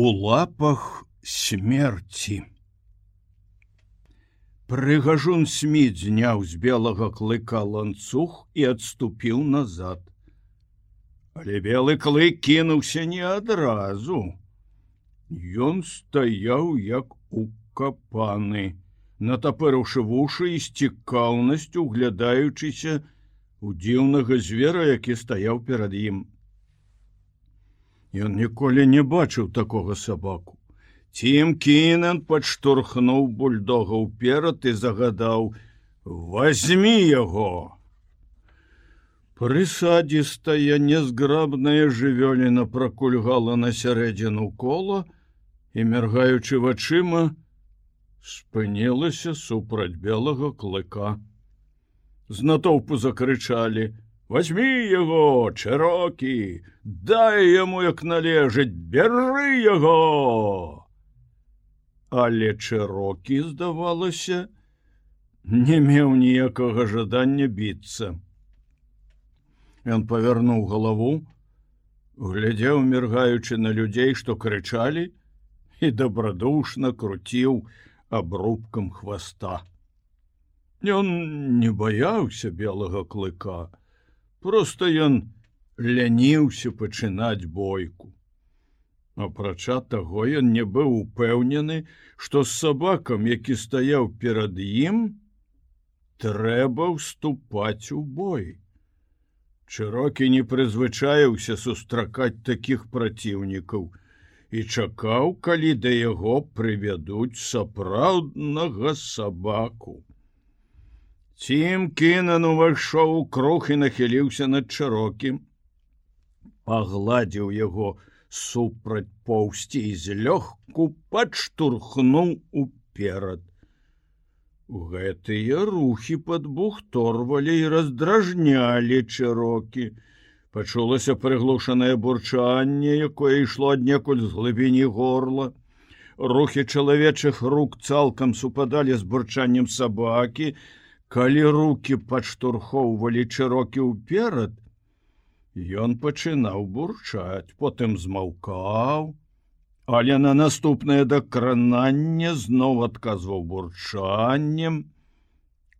у лапах смерти. Прыгажун сміт зняў з белага клыка ланцуг і адступіў назад. Але белы клык кінуўся не адразу. Ён стаяў як укапаны, натапырыўшы вушы і з цікаўнасцю углядаючыся у дзіўнага звера, які стаяў перад ім. Ён ніколі не бачыў такога сабаку. Цім кінан падштурхнуў бульдога ўперад і загадаў: возьми яго. Прысадзістая незграбная жывёліна пракульгала на сярэдзіну кола і, мяргаючы вачыма, спынілася супраць белага клыка. З натоўпу закрычалі: « Возьми яго, чырокі, дай яму як належыць, бяры яго! але чырокі здавалася не меў ніякага жадання біцца. Ён павярнуў галаву глядзеў міргаючы на людзей што крычалі і дабрадушна круціў абрубкам хваста. Ён не баяўся белага клыка просто ён ляніўся пачынаць бойку Апрача таго ён не быў упэўнены, што з сабакам, які стаяў перад ім, трэба ўступаць у бой. Чырокі не прызвычаіўся сустракаць такіх праціўнікаў і чакаў, калі да яго прывядуць сапраўднага сабаку. Цім кінан увайшоў у круг і нахіліўся над чырокім, пагладзіў яго, супраць поўсці і злёгку падштурхнуў уперад. Гэтыя рухі пад бухторвалі і раздражнялі чырокі. Пачулася прыглушанае бурчанне, якое ішло аднекуль з глыбіні горла. Рухі чалавечых рук цалкам супадалі з бурчаннем сабакі, калі руки падштурхоўвалі чырокі ўперад, Ён пачынаў бурчаць, потым змаўкаў, але на наступнае дакрананне зноў адказваў бурчаннем.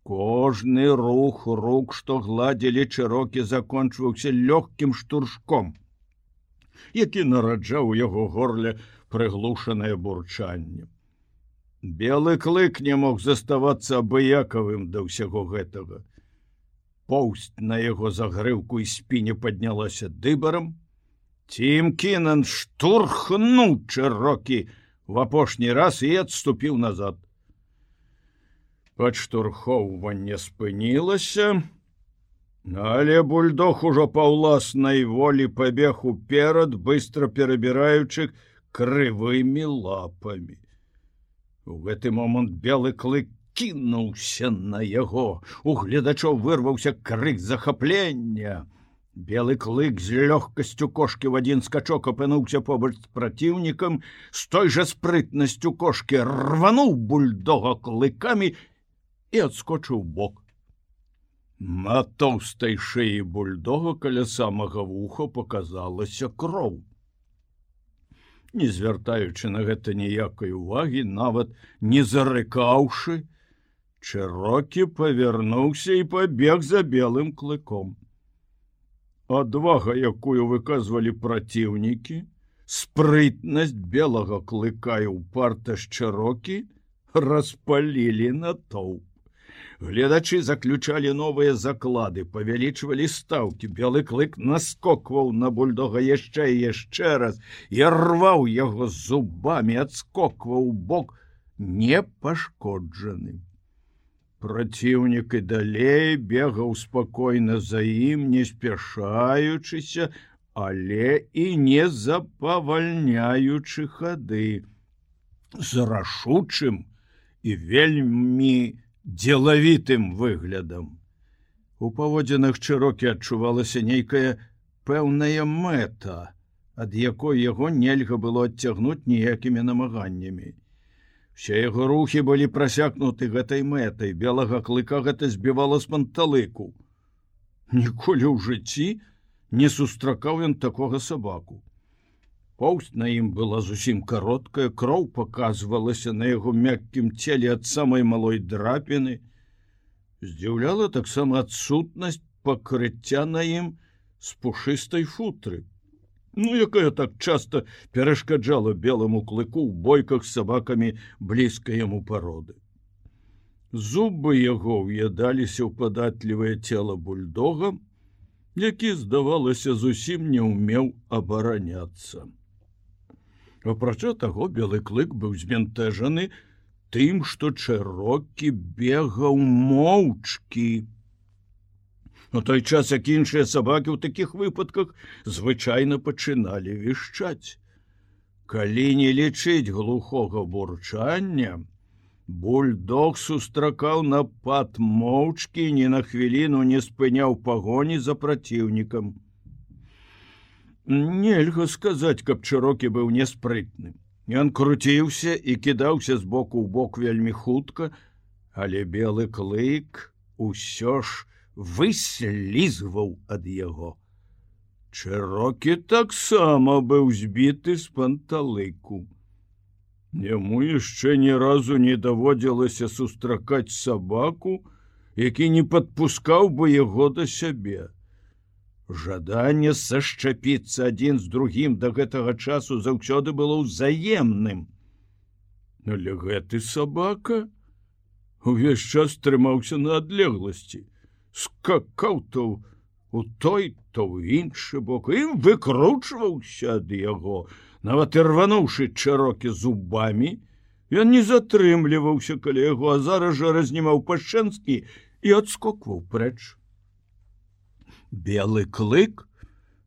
Кожны рух рук, што гладзілі чырокі, закончваўся лёгкім штуршком, які нараджаў яго горле прыглушанае бурчанне. Белы клык не мог заставацца абыякавым да ўсяго гэтага поўсць на яго загрыўку і спіне паднялася дыбарам. Цім кінан штурхнуў чырокі в апошні раз і адступіў назад. Падштурхоўванне спынілася, але бульдог ужо па ўласнай волі пабег уперад, быстро перабіраючы крывымі лапамі. У гэты момант белы клык кінуўся на яго. У гледачоў вырваўся крык захаплення. Белы клык з лёгкасцю кошки в адзін скачок апынуўся побач з праціўнікам з той жа спрытнасцю кошки рвануў бульдога клыкамі і адскочыў бок. На тоўстай шыі бульдога каля самага вуха показалася кроў не звяртаючы на гэта ніякай увагі нават не зарыкаўшы Чырокі павярнуўся і пабег за белым клыком. Адвага, якую выказвалі праціўнікі, спрытнасць белага клыка і ўпарта з чырокі распалілі на тоўп. Гледачы заключалі новыя заклады, павялічвалі стаўкі, белы клык наскокваў на бульдога яшчэ і яшчэ раз і рваў яго зубамі, адскокваў бок непашкоджаным. Праціўнік і далей бегаў спакойна за ім, не спяшаючыся, але і не запавальняючы хады, з рашучым і вельмі дзелавітым выглядам. У паводзінах чырокі адчувалася нейкая пэўная мэта, ад якой яго нельга было адцягнуць ніякімі намаганнямі. Все яго рухі былі прасякнуты гэтай мэтай белага клыка гэта збівала з панталыку. Ніколі ў жыцці не сустракаў ён такога сабаку. Поўсць на ім была зусім кароткая, кроў паказвалася на яго мяккім целе ад самай малой драпіны. Здзіўляла таксама адсутнасць пакрыцця на ім з пушыстай футры. Ну, якая так часта перашкаджала белому клыку ў бойках з сабакамі блізка яму пароды. Зубы яго ўядаліся ў падатлівае цела бульдога, які, здавалася, зусім не ўмеў абараняцца. Апрача таго белы клык быў збянтэжаны тым, што чарокі бегаў моўчкі. На той час, як іншыя сабакі ў такіх выпадках звычайна пачыналі вішчаць. Калі не лічыць глухога бурчання, бульдог сустракаў напад моўчкі, ні на хвіліну не спыняў пагоні за праціўнікам. Нельга сказаць, каб чырокі быў неспрытным. Ён круціўся і кідаўся з боку ў бок вельмі хутка, але белы клык усё ж выслізваў ад яго. Чырокі таксама быў збіты з панталыку. Яму яшчэ ні разу не даводзілася сустракаць сабаку, які не падпускаў бы яго да сябе. Жаданне сашчапіцца адзін з другім да гэтага часу заўсёды было ўзаемным. Але гэты сабака увесь час трымаўся на адлегласці, скакаў то у той, то ў іншы бок і выкручваўся ад яго, нават і рвануўшы чарокі зубамі, ён не затрымліваўся, калі яго а зараз жа разнімаў пашэнскі і адскокваў прэч белы клык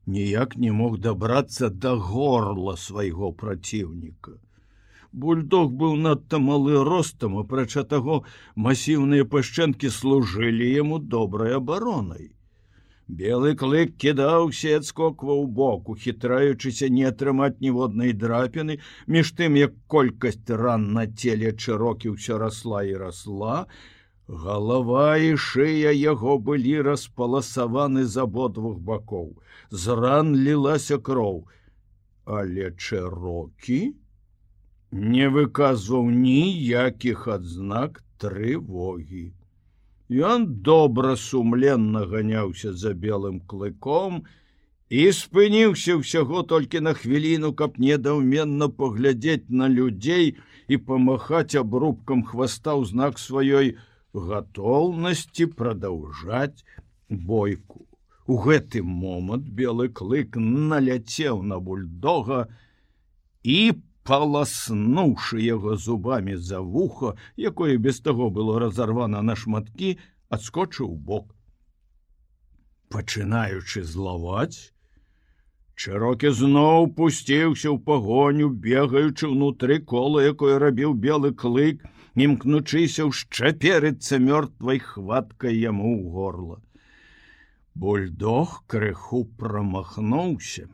ніяк не мог дабрацца до горла свайго праціўніка. Бульдог быў надта малы ростам, апрача таго масіўныя пашчэнкі служылі яму добрай абаронай. Белы клык кідаўся адскокваў боку, хітраючыся не атрымаць ніводнай драпіны, між тым як колькасць ран на целе чырокі ўсё расла і расла, Галава і шыя яго былі распаласаваны з абодвух бакоў. З ран лілася кроў, але чэрокі не выказваў ніякіх адзнак трывогі. Ён добра сумленна ганяўся за белым клыком і спыніўся ўсяго толькі на хвіліну, каб недаўменна паглядзець на людзей і памахаць абрубкам хваста ў знак сваёй, готовнасці продолжать бойку. У гэты момант белы клык наляцеў на бульдога і паласнуўшы яго зубамі за вухо, якое без таго было разарвана на шматкі, адскочыў бок. Пачынаючы злаваць, Чарокі зноў пусціўся ў пагоню, бегаючы ўнутры кола, якое рабіў белы клык, імкнучыся ўшчаперыцца мёртвай хваткай яму ў горла. Бульдог крыху прамахнуўся,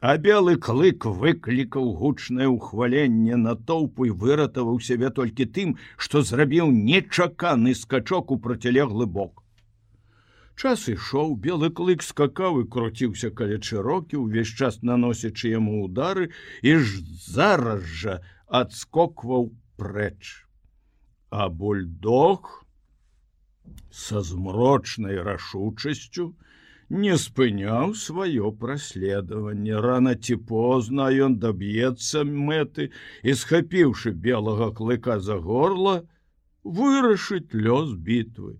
а белы клык выклікаў гучнае ўхваленне на тоўпу і выратаваў сябе толькі тым, што зрабіў нечаканы скачок у процілеглы бок. Час ішоў белы клык скакаў і круціўся каля чырокі увесь час наносячы яму удары і ж зараз жа адскокваў прэч а бульдог со змрочнай рашучасцю не спыняў сваё праследаванне рано ці позна ён даб'ецца мэты і схапіўшы белага клыка за горла вырашыць лёс бітвы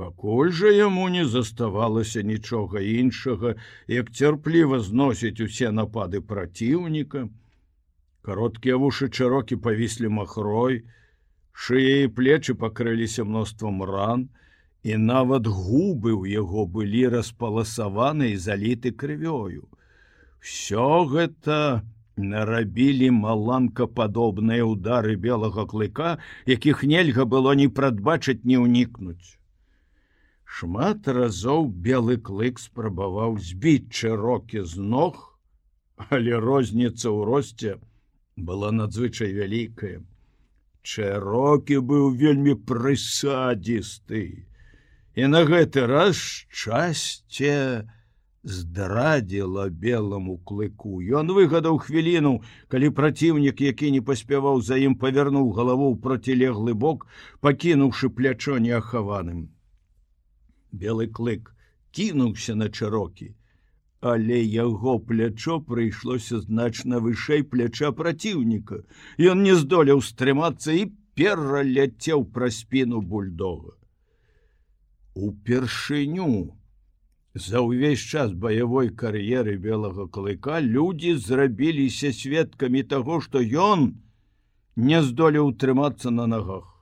пакуль жа яму не заставалася нічога іншага як цярпліва зносіць усе напады праціўніка кароткія вушы чарокі павіслі махрой и шые і плечы пакрыліся мноствам ран і нават губы ў яго былі распаласаваны і заліты крывёю. Все гэта нарабілі маланкападобныя удары белага клыка якіх нельга было ні прадбачыць не ўнікнуць. Шмат разоў белы клык спрабаваў збіць чырокі з ног але розніца ў росце была надзвычай вялікая Чэрокі быў вельмі прысадзісты. І на гэты раз шчасце здрадзіла белому клыку. Ён выгадаў хвіліну, калі праціўнік, які не паспяваў за ім павярнуў галаву ў процілеглы бок, пакінуўшы плячо неахаваным. Белы клык кінуўся на чарокі, але яго плячо прыйшлося значна вышэй пляча праціўніка. Ён не здолеў стрымацца і пераляцеў пра спіну бульдога. Упершыню За ўвесь час баявой кар'еры белага клыка людзі зрабіліся сведкамі таго, што ён не здолеў утрымацца на нагах.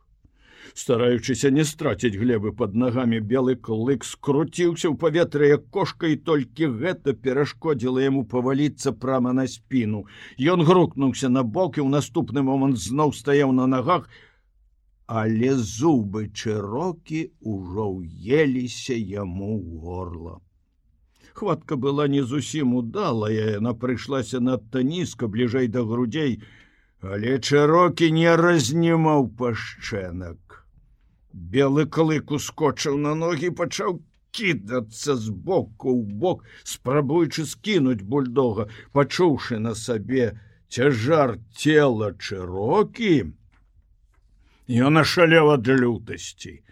Стараючыся не страціць глебы под нагамі белы клык скруціўся ў паветра як кошка і толькі гэта перашкодзіла яму паваліцца прама на спіну. Ён грукнуўся на бок і ў наступны момант зноў стаяў на нагах, але зубы чырокі ўжо ўеліся яму горла. Хватка была не зусім удалая, яна прыйшлася надта нізка бліжэй да грудзей, але чарокі не разнімаў пашчэнак. Белы клык ускочыў на ногі пачаў кідацца з боку ў бок, спрабуючы скінуць бульдога, пачуўшы на сабе цяжар цела чырокі, Ён ашалеў ад лютасці.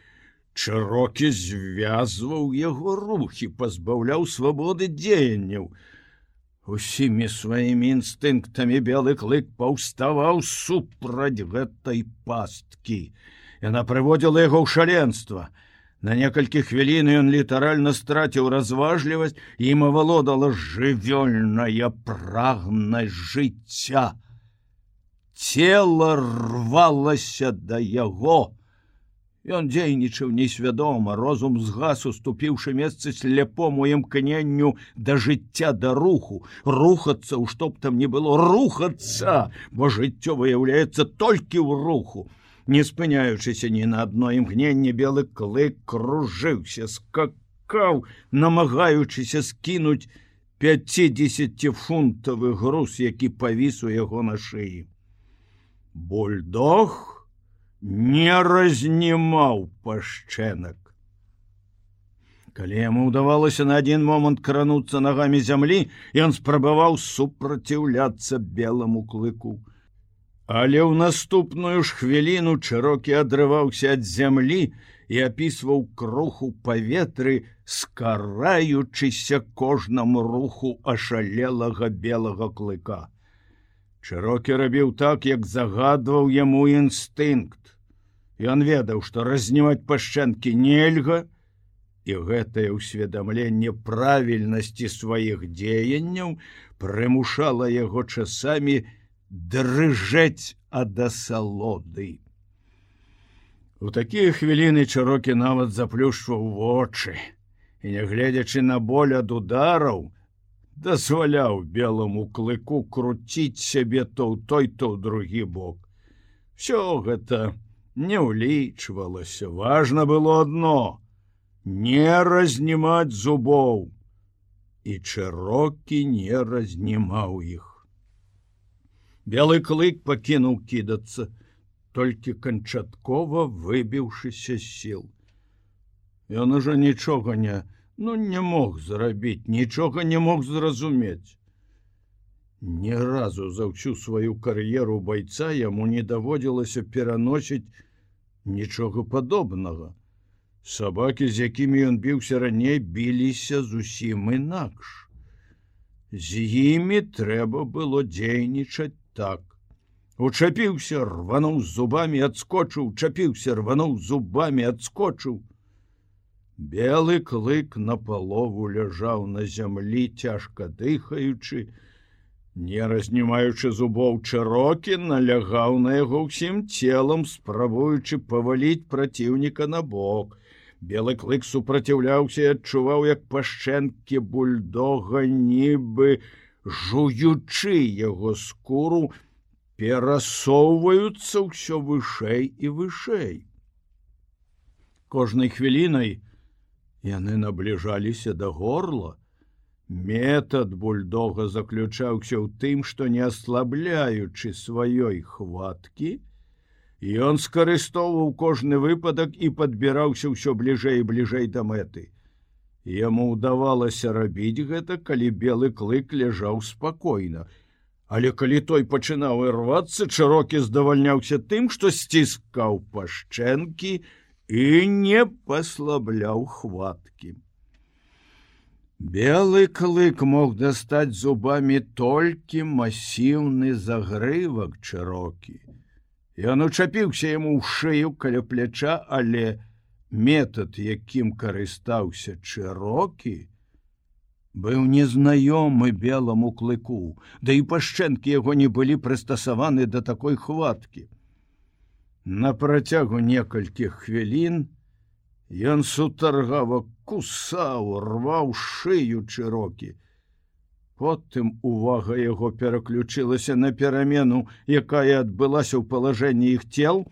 Чарокі звязваў яго рухі, пазбаўляў свабоды дзеянняў. Усімі сваімі інстынктамі белы клык паўставаў супраць гэтай пасткі. Яна прыводзіла яго ў шаленства. На некалькі хвілін ён літаральна страціў разважлівасць і ім авалодала жывёльная прагнасць жыцця цела рвалася да яго. Ён дзейнічаў несвядома, розум згас уступіўшы месцы сляпому імкненню да жыцця да руху, рухацца ў што б там не было рухацца, бо жыццё выяўляецца толькі ў руху. Не спыняючыся ні на адно імкненне белы клык кружыўся, скакаў, намагаючыся скінуць 50фунтавы груз, які павіс у яго на шыі бульдог не разнімаў пашчэнак. Калі яму ўдавалася на адзін момант крануцца нагамі зямлі, ён спрабаваў супраціўляцца белому клыку. Але ў наступную ж хвіліну чырокі адрываўся ад зямлі і апісваў круху паветры, скараючыся кожнаму руху ашалелага белага клыка. Чырокі рабіў так, як загадваў яму інстынкт. Ён ведаў, што разнімаць пашчэнкі нельга, і гэтае ўсведамленне правільнасці сваіх дзеянняў прымушала яго часамі дрыжэць ад асалоды. У такія хвіліны чарокі нават заплюшваў вочы, і нягледзячы на боль ад удараў, дазваляў белому клыку круціць сябе то ў той то ў другі бок. Всё гэта не ўлічвалася, важна было одно: не разнімаць зубоў, і чарокі не разнімаў іх. Белы клык пакінуў кідацца, толькі канчаткова выбіўшыся сіл. Ён ужо нічога не, ну не мог зрабіць нічога не мог зразумець ни разу за ўсю сваю кар'еру байца яму не даводзілася пераносіць нічога падобнага сабакі з якімі ён біўся раней біліся зусім інакш з імі трэба было дзейнічаць так учапіўся рвануў зубамі адскочыў чапіўся рвануў зубамі адскочыў Белы клык на палову ляжаў на зямлі цяжка дыхаючы, не разнімаючы зубоў чарокі, налягаў на яго ўсім целам, спрабуючы паваліць праціўніка на бок. Белы клык супраціўляўся і адчуваў, як пашчэнкі бульдога нібы жуючы яго скуру, перасоўваюцца ўсё вышэй і вышэй. Кожнай хвілінай, Яны набліжаліся да горла. Метад бульдога заключаўся ў тым, што не аслабляючы сваёй хваткі, Ён скарыстоўваў кожны выпадак і падбіраўся ўсё бліжэй і бліжэй да мэты. Яму ўдавалася рабіць гэта, калі белы клык ляжаў спакойна. Але калі той пачынаў ірвацца, чарокі здавальняўся тым, што сціскаў пашчэнкі і не паслабляў хваткі. Белы клык мог дастаць зубамі толькі масіўны загрывак чарокі. Ён учапіўся яму ў шыю каля пляча, але метад, якім карыстаўся чырокі, быў незнаёмы белому клыку, да і пашчэнкі яго не былі прыстасаваны да такой хваткі. На працягу некалькіх хвілін ён сутаргава кусаў, рваў шыю чырокі. Потым увага яго пераключылася на перамену, якая адбылася ў палажэнні іх цел.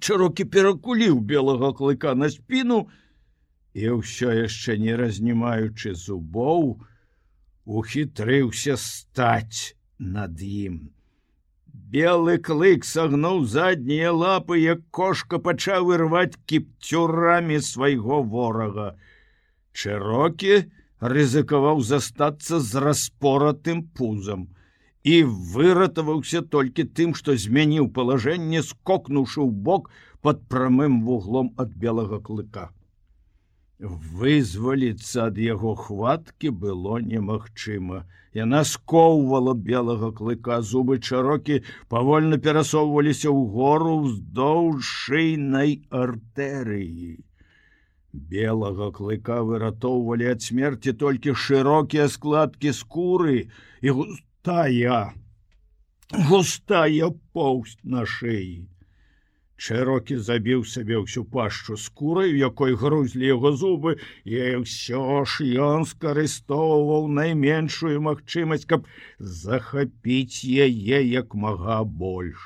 Чарокі перакуліў белага клыка на спіну і ўсё яшчэ не разнімаючы зубоў, ухітрыўся стаць над ім. Белы клык сагнуў заднія лапы, як кошка пачаў ірваць кіпцюрамі свайго ворага. Чарокі, рызыкаваў застацца з распоратым пузам і выратаваўся толькі тым, што змяніў палажэнне, скокнуўшы ў бок под прамым вуглом ад белага клыка. Вызваліцца ад яго хваткі было немагчыма. Яна скоўвала белага клыка зубы чарокі павольна перасоўваліся ў гору ўздоўж шыйнай артэрыі белага клыка выратоўвалі ад смерти толькі шырокія складкі скуры і густая густая поўсць на шыі Чэрокі забіў сабе ўсю пашчу скурай, якой грузлі яго зубы, і ўсё ж ён скарыстоўваў найменшую магчымасць, каб захапіць яе як мага больш.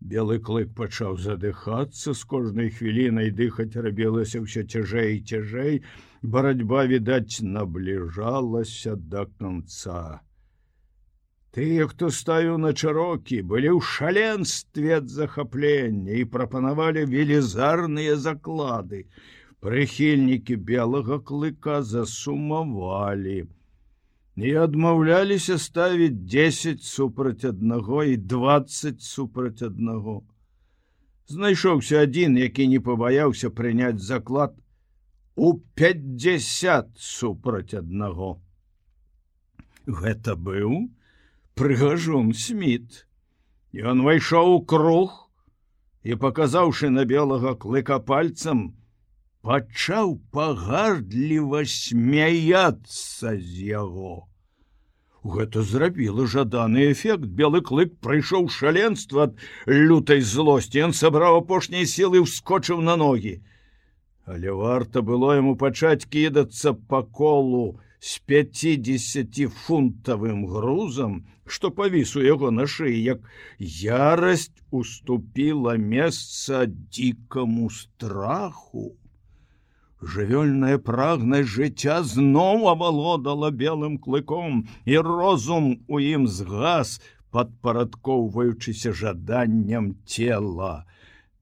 Белы клык пачаў задыхацца з кожнай хвілінай дыхаць рабілася ўсё цяжэй і цяжэй, барацьба відаць набліжалася до конца. Тыя, хто ставіў на чарокі, былі ў шаленстве ад захаплення і прапанавалі велізарныя заклады. Прыхільнікі белага клыка засумавалі і адмаўляліся ставіць 10 супраць аднаго і 20 супраць аднаго. Знайшоўся адзін, які не пабаяўся прыняць заклад у 50 супраць аднаго. Гэта быў прыгажун сміт. Ён увайшоў у круг і паказаўшы на белага клыка пальцам, пачаў пагардліва смяяться з яго. Гэта зрабіла жаданы эфект белы клык прыйшоў шаленства ад лютай злосці ён сабраў апошняй сілы ўскочыў на ногі. Але варта было яму пачаць кідацца по колу з 50фунтавым грузам, што павіс у яго на шыі, як ярасць уступіла месца дзікаму страху. Жывёльная прагнасць жыцця зноў авалодала белым клыком і розум у ім згас падпарадкоўваючыся жаданням цела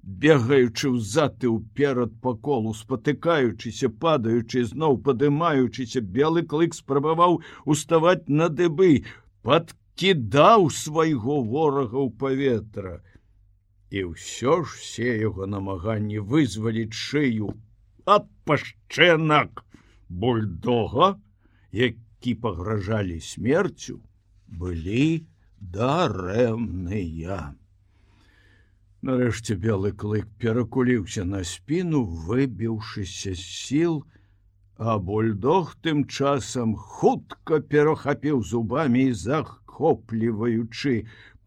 бегаючы ўзад і ўперад па колу спатыкаючыся падаючы зноў падымаючыся белы клык спрабаваў уставаць на дыбы падкідаў свайго ворага ў паветра. І ўсё ж все яго намаганні вызваліць шыю. Ад пашчэнак! Бульдога, які пагражалі смерцю, былі дарэмныя. Нарэшце белы клык перакуліўся на спіну, выбіўшыся сіл, а бульдог тым часам хутка перахапіў зубамі і захопліваючы,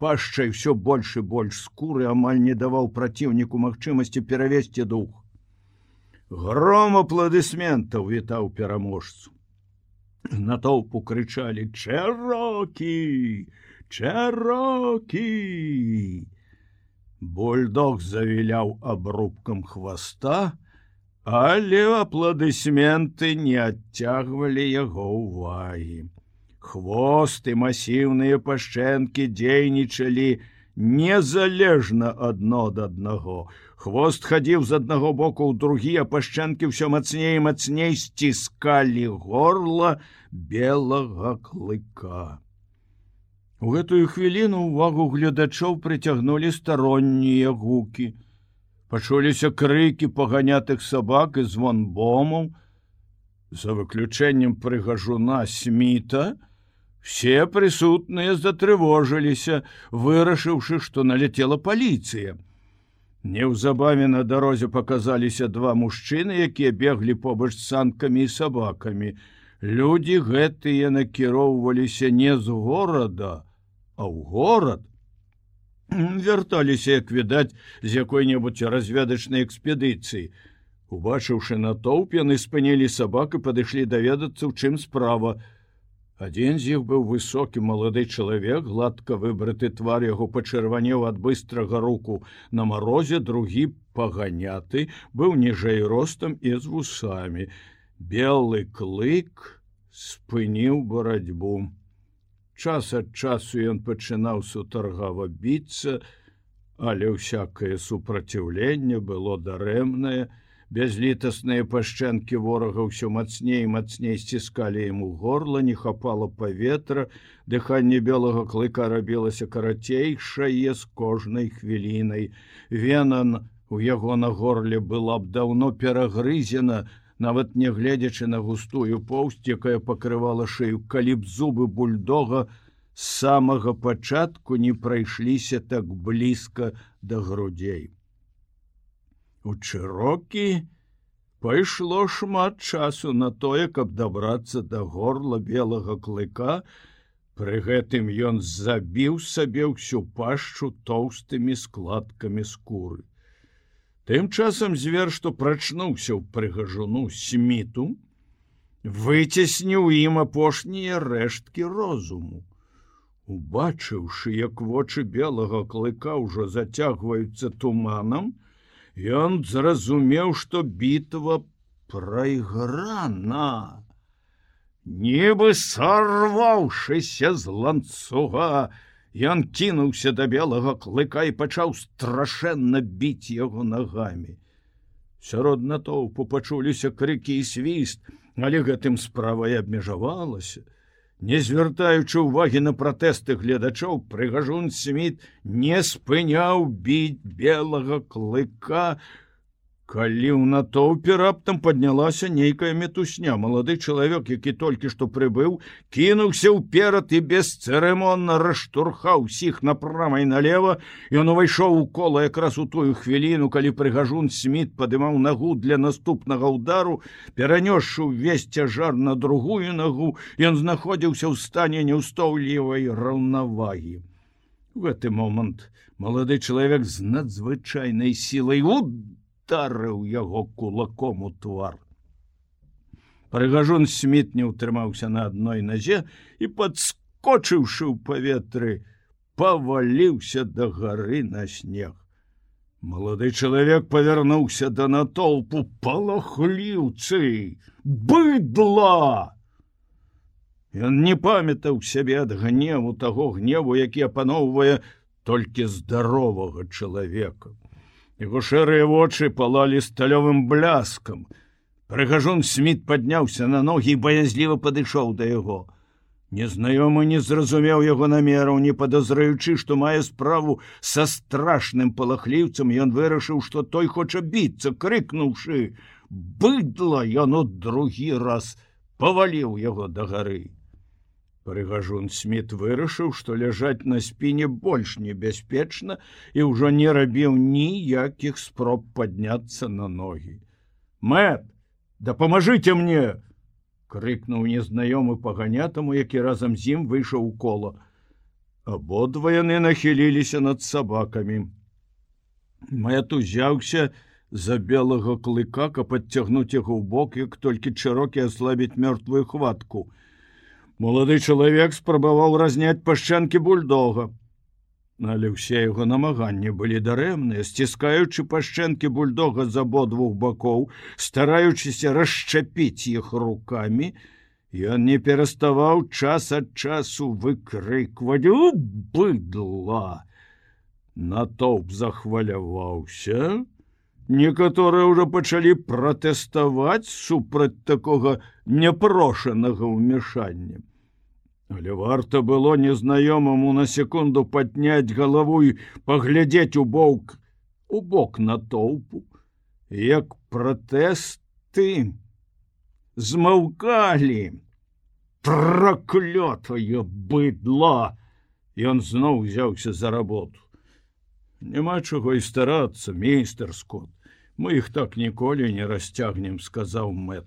пашчай усё больш і больш скуры амаль не даваў праціўніку магчымасці перавесці дух. Гром апладысментаў вітаў пераможцу. Натоўпу крычалі чэрокі чэрокі бульдог завіляў абрубкам хваста але апладысменты не адцягвалі яго ўвагі хвосты масіўныя пашчэнкі дзейнічалі незалежна адно ад аднаго. Хвост хадзіў з аднаго боку ў другі, а пашчэнкі ўсё мацней мацней сціскалі горла белага клыка. У гэтую хвіліну ўвагу гледачоў прыцягнулі староннія гукі. Пачуліся крыкі паганятых сабак і звон бомаў. За выключэннем прыгажуна сміта, все прысутныя затрывожыліся, вырашыўшы, што налетела паліцыя. Неўзабаве на дарозе показаліся два мужчыны, якія беглі побач санкамі і сабакамі. Людзі гэтыя накіроўваліся не з горада, а ў горад. Вярталіся як відаць з якой-небудзь разведачнай экспедыцыі. Убачыўшы натоўп яны спынілі сабак і падышлі даведацца у чым справа. Адзін з іх быў высокі малады чалавек гладка выбраты твар яго пачырванеў ад быстрага руку на марозе другі паганяты быў ніжэй ростам і з вусамі. Белы клык спыніў барацьбу час ад часу ён пачынаў сутаргава біцца, але ўсякае супраціўленне было дарэмнае, бязлітасныя пашчэнкі ворага ўсё мацней і мацней сціскалі яму горла, не хапала паветра, дыханне белага клыка рабілася карацейшае з кожнай хвілінай. Венан у яго на горле была б даўно перагрызена, нават нягледзячы на густую поўсць, якая пакрывала шею, калі б зубы бульдога з самага пачатку не прайшліся так блізка да грудзей. У чырокі пайшло шмат часу на тое, каб дабрацца да горла белага клыка, Пры гэтым ён забіў сабе ўсю пашчу тоўстымі складкамі скуры. Тым часам звер, што прачнуўся ў прыгажуну сміту, выцесніў ім апошнія рэшткі розуму. Убачыўшы, як вочы белага клыка ўжо зацягваюцца туманам, ён зразумеў, што бітва прайграна. Нібы сарваўшыся з ланцуга, Ён кінуўся да белага клыка і пачаў страшэнна біць яго нагамі. Сярод натоўпу пачуліся крыкі і свіст, але гэтым справай абмежавалася. Не звяртаючы ўвагі на пратэсты гледачоў, прыгажун сміт не спыняў біць белага клыка, Калі ў натоўпе раптам паднялася нейкая метусня, малады чалавек, які толькі што прыбыў, кінуўся ўперад і бесцырымонна раштурхаў усіх направа і налево, Ён увайшоў у кола якраз у тую хвіліну, калі прыгажун сміт падымаў нагу для наступнага ўдару, перанёсшы ўвесь цяжар на другую нагу, ён знаходзіўся ў стане неўстоўлівай раўнавагі. В гэты момант малады чалавек з надзвычайнай сілай удар ударыў яго кулаком у твар. Прыгажун сміт не ўтрымаўся на адной назе і падскочыўшы ў паветры, паваліўся да гары на снег. Малады чалавек павярнуўся да натоўпу палахліўцы, быдла! Ён не памятаў сябе ад гневу таго гневу, які апаноўвае толькі здаровага чалавека. Яго шэрыя вочы палалі сталёвым бляскам. Прыгажун сміт падняўся на ногі і баязліва падышоў да яго. Незнаёмы не зразумеў яго намераў, не падазраючы, што мае справу са страшным палахліўцам, ён вырашыў, што той хоча біцца, крыкнуўшы: быдла ён у другі раз паваліў яго да гары. Прыгажун сміт вырашыў, што ляжаць на спіне больш небяспечна і ўжо не рабіў ніякіх спроб падняцца на ногі. Мэт, дапамажыце мне! крыкнуў незнаёмы паганятаму, які разам з ім выйшаў у кола. Абодва яны нахіліліся над сабакамі. Мэт узяўся за белага клыка, каб адцягнуць яго ў бок, як толькі чырокі аслабіць мёртвую хватку. Молады чалавек спрабаваў разняць пашчанкі бульдога. Але ўсе яго намаганні былі дарэмныя, сціскаючы пашчэнкі бульдога з абодвух бакоў, стараючыся расчапіць іх рукамі, Ён не пераставаў час ад часу выкрыкваць у быдла. Натоўп захваляваўся. Некаторыя ўжо пачалі пратэставаць супраць такога няпрошанага ўмяшання. Але варта было незнаёмаму на секунду падняць галаву і паглядзець у бок у бок натоўпу, як пратэсты змаўкалі. Праклётае быдла ён зноў узяўся за работу. Няма чаго і старацца мейстер скот мы іх так ніколі не расцягнем сказаў мэт.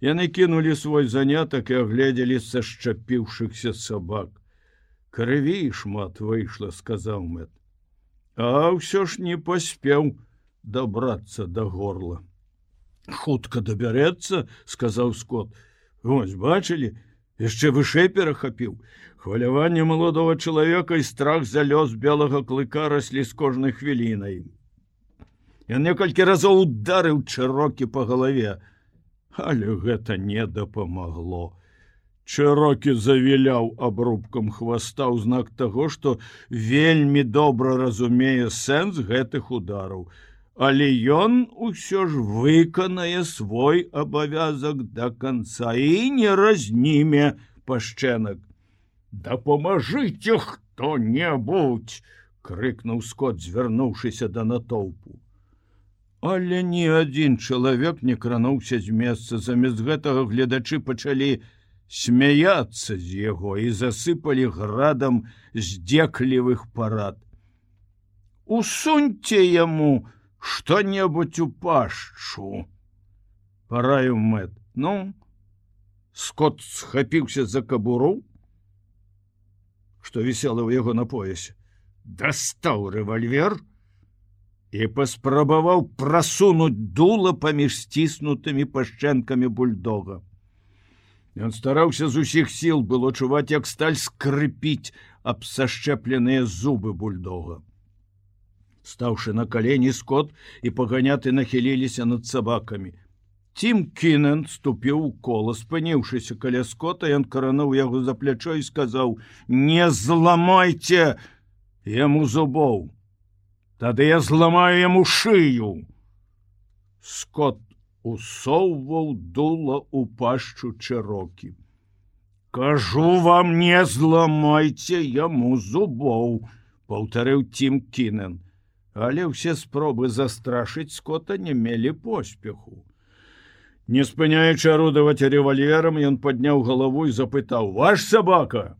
Яны кінулі свой занятак і агледзелі са шчапіўшыхся сабак. Крыві шмат выйшла сказаў мэт. А ўсё ж не паспеў добрацца до горла хутка дабярэцца сказаў скот. Вось бачылі яшчэ вышэй перахапіў. Хваляванне маладого чалавека і страх за лёс белага клыка раслі з кожнай хвілінай Ён некалькі разоў ударыў чырокі по галаве. Але гэта не дапамагло. Чырокі завіляў абрубкам хваста ў знак таго што вельмі добра разумее сэнс гэтых удараў. Але ён усё ж выканае свой абавязак до конца і не разніме пашчэнак. Дапамажыце хто-небудзь крыкнуў скот звярнуўшыся да натоўпу але ні адзін чалавек не крануўся з месца. Замест гэтага гледачы пачалі смяяться з яго і засыпалі градам здзеклівых парад. Усуньце яму у что-небудзь у пашчу параю мэт. Ну скот схапіўся за кабуру что вісела ў яго на поясе дастаў рэвальвер і паспрабаваў прасунуць дула паміж сціснутымі пашчэнкамі бульдога Ён стараўся з усіх сіл было чуваць як сталь скрыпіць аб сашчэпленыя зубы бульдога стаўшы на калені скот і паганяты нахіліліся над сабакамі. Тім кінен ступіў у кола, спыніўшыся каля скота, ён карануў яго за плячо і сказаў: « Не зламайце яму зубоў. Тады я зламаю яму шыю. Скот усоўваў дула ў пашчу чарокі. Кажу вам, не зламайце яму зубоў, паўтарыў Тім кінен але ўсе спробы застрашыць скота не мелі поспеху. Не спыняючы арудаваць рэвальверам, ён падняў галаву і запытаў: ваш сабака.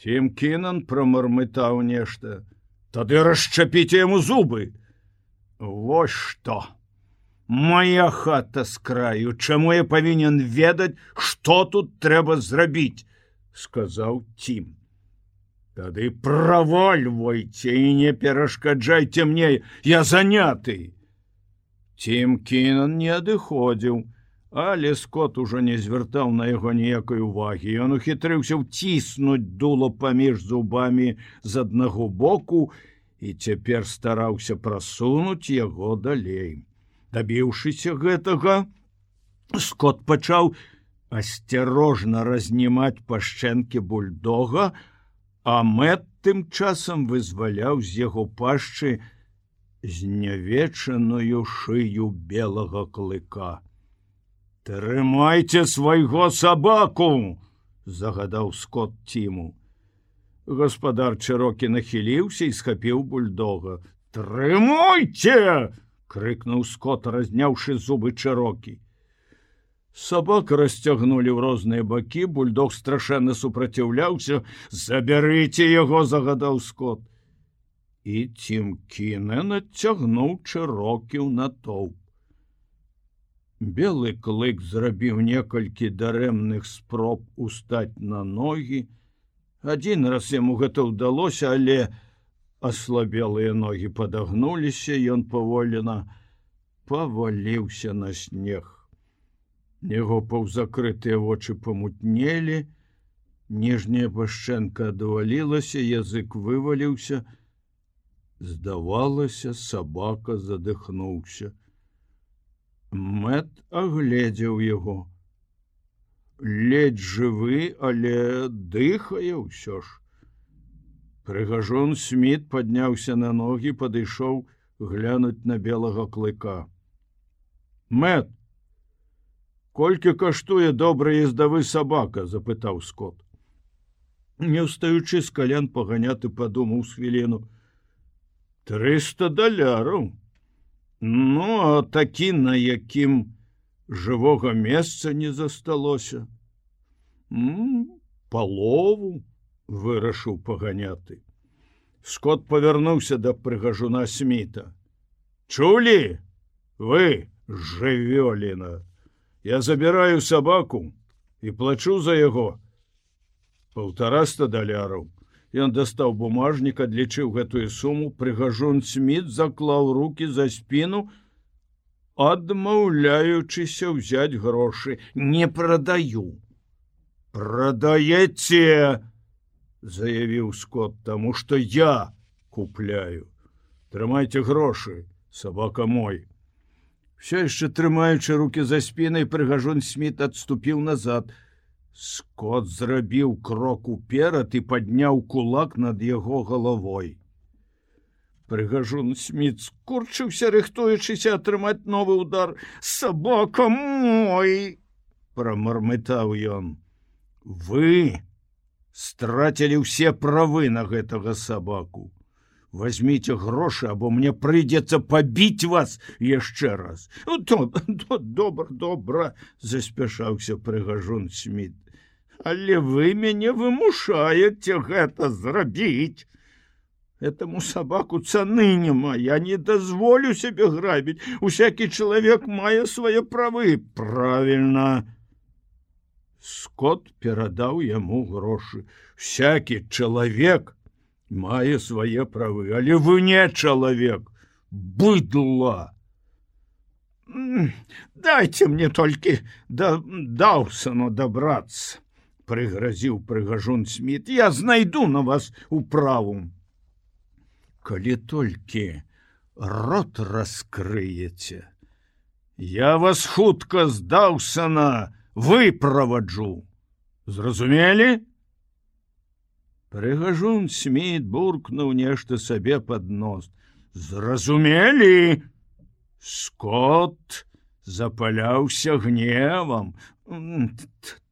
Тім кінан прамармытаў нешта. Тады расчапіце яму зубы. Вось што! Мая хата з краю, чаму я павінен ведаць, што тут трэба зрабіць, сказаў Тім. Тады правальвайце і не перашкаджайце мне, я заняты. Цім кінан не адыходзіў, але скот ужо не звяртаў на яго ніякай увагі. Ён ухітрыўся ўціснуць дуло паміж зубамі з аднаго боку і цяпер стараўся прасунуць яго далей. Дабіўшыся гэтага, скот пачаў асцярожна разнімаць пашчэнкі бульдога, А мэт тым часам вызваляў з яго пашчы знявечаную шыю белага клыка. Трымайце свайго сабаку! загадаў скот ціму. Гаспадар чарокі нахіліўся і схапіў бульдога. Трымойце! крыкнуў скот, разняўшы зубы чарокі. Сабак расцягнулі ў розныя бакі, бульдог страшэнна супраціўляўся, забярыце яго загадаў скот. І цім кінен адцягнуў чырокіў натоўп. Белы клык зрабіў некалькі дарэмных спроб устаць на ногі. Адзін раз яму гэта ўдалося, але аслабелыя ногі падагнуліся, ён паволена паваліўся на снег. Яго паўзакрытыя вочы памутнелі, ніжняя пашчэнка адвалілася, язык вываліўся, здавалася, сабака задыхнуўся. Мэт агледзеў яго. Ледзь жывы, але дыхае ўсё ж. Прыгажун Сміт падняўся на ногі, падышоў глянуць на белага клыка. Мэт, колькі каштуе добры ездавы сабака, запытаў скот. Не ўстаючы з калян паганяты падумаў з хвіліну. Трыста даляраў. Ну, а такі, на якім жывога месца не засталося. палову вырашыў паганяты. Скот павярнуўся да прыгажуна сміта. Чулі вы жывёліна. Я забіраю сабаку і плачу за яго полтораста даляраў. Ён дастаў бумажнік, адлічыў гэтую суму, прыгажун сміт заклаў руки за спину, адмаўляючыся ўзяць грошы, не прадаю. Прадаеце, заявіў скот таму что я купляю. Трымайце грошы сабака мой все яшчэ трымаючы руки за спінай прыгажун сміт адступіў назад скот зрабіў крок уперад і падняў кулак над яго галавой прыгажун сміт скурчыўся рыхтуючыся атрымаць новы удар сабака мой прамармытаў ён вы страцілі ўсе правы на гэтага сабаку. Возьмите грошы, або мне прыйдзецца пабіць вас яшчэ раз. Ну, то, то добра, добра, заспяшаўся прыгажун Сміт. Але вы мяне вымушаеце гэта зрабіць. Этому сабаку цаны няма, я не дазволю сябе грабіць. Усякі чалавек мае свае правы, правільна, Скот перадаў яму грошы. Всякі чалавек мае свае правы, але вы не чалавек, быдла. Дайте мне толькі да даўсану дабрацца, прыгразіў прыгажун сміт, я знайду на вас управу. Калі толькі рот раскрыеце, Я вас хутка здаўся на, выправаджу. Зразумелі? Прыгажун сміт буркнуў нешта сабе под нос. Зразумелі? Скот запаляўся гневам.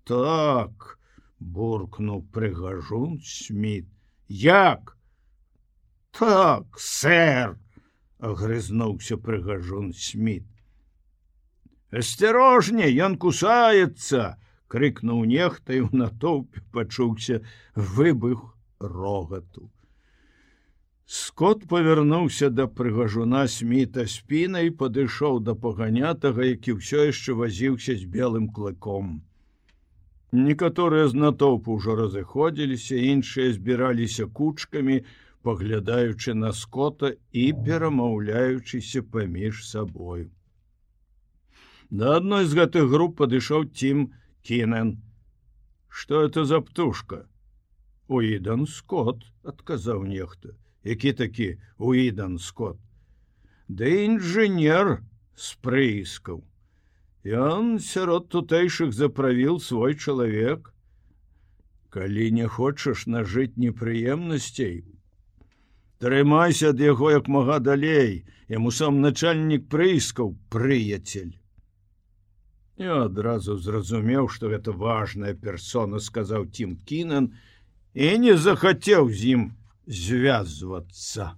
Так буркнуў прыгажун сміт. Як? Так сэр агрызнуўся прыгажун сміт. Асцярожне ён кусаецца крыкнуў нехта і ў натоўпе пачуўся выбух рогату. Скот павярнуўся да прыгажуна сміта спінай падышоў да паганятага які ўсё яшчэ вазіўся з белым клыком некаторыя з натоўпу ўжо разыходзіліся іншыя збіраліся кучкамі паглядаючы на скота і перамаўляючыся паміж сабою Да адной з гэтых груп падышоў Тім Кінен. Што это за птушка? Уідан Скот, адказаў нехта, які такі Уідан Скот. Ды інжынер з прыіскаў. Ён сярод тутэйшых заправіл свой чалавек. Калі не хочаш нажыць непрыемнасцей, Трымайся ад яго як мага далей, яму сам начальнік прыіскаў прыяцель. Я адразу зразумеў, што гэта важная персона, сказаў Тім Кінан і не захацеў з ім звязвацца.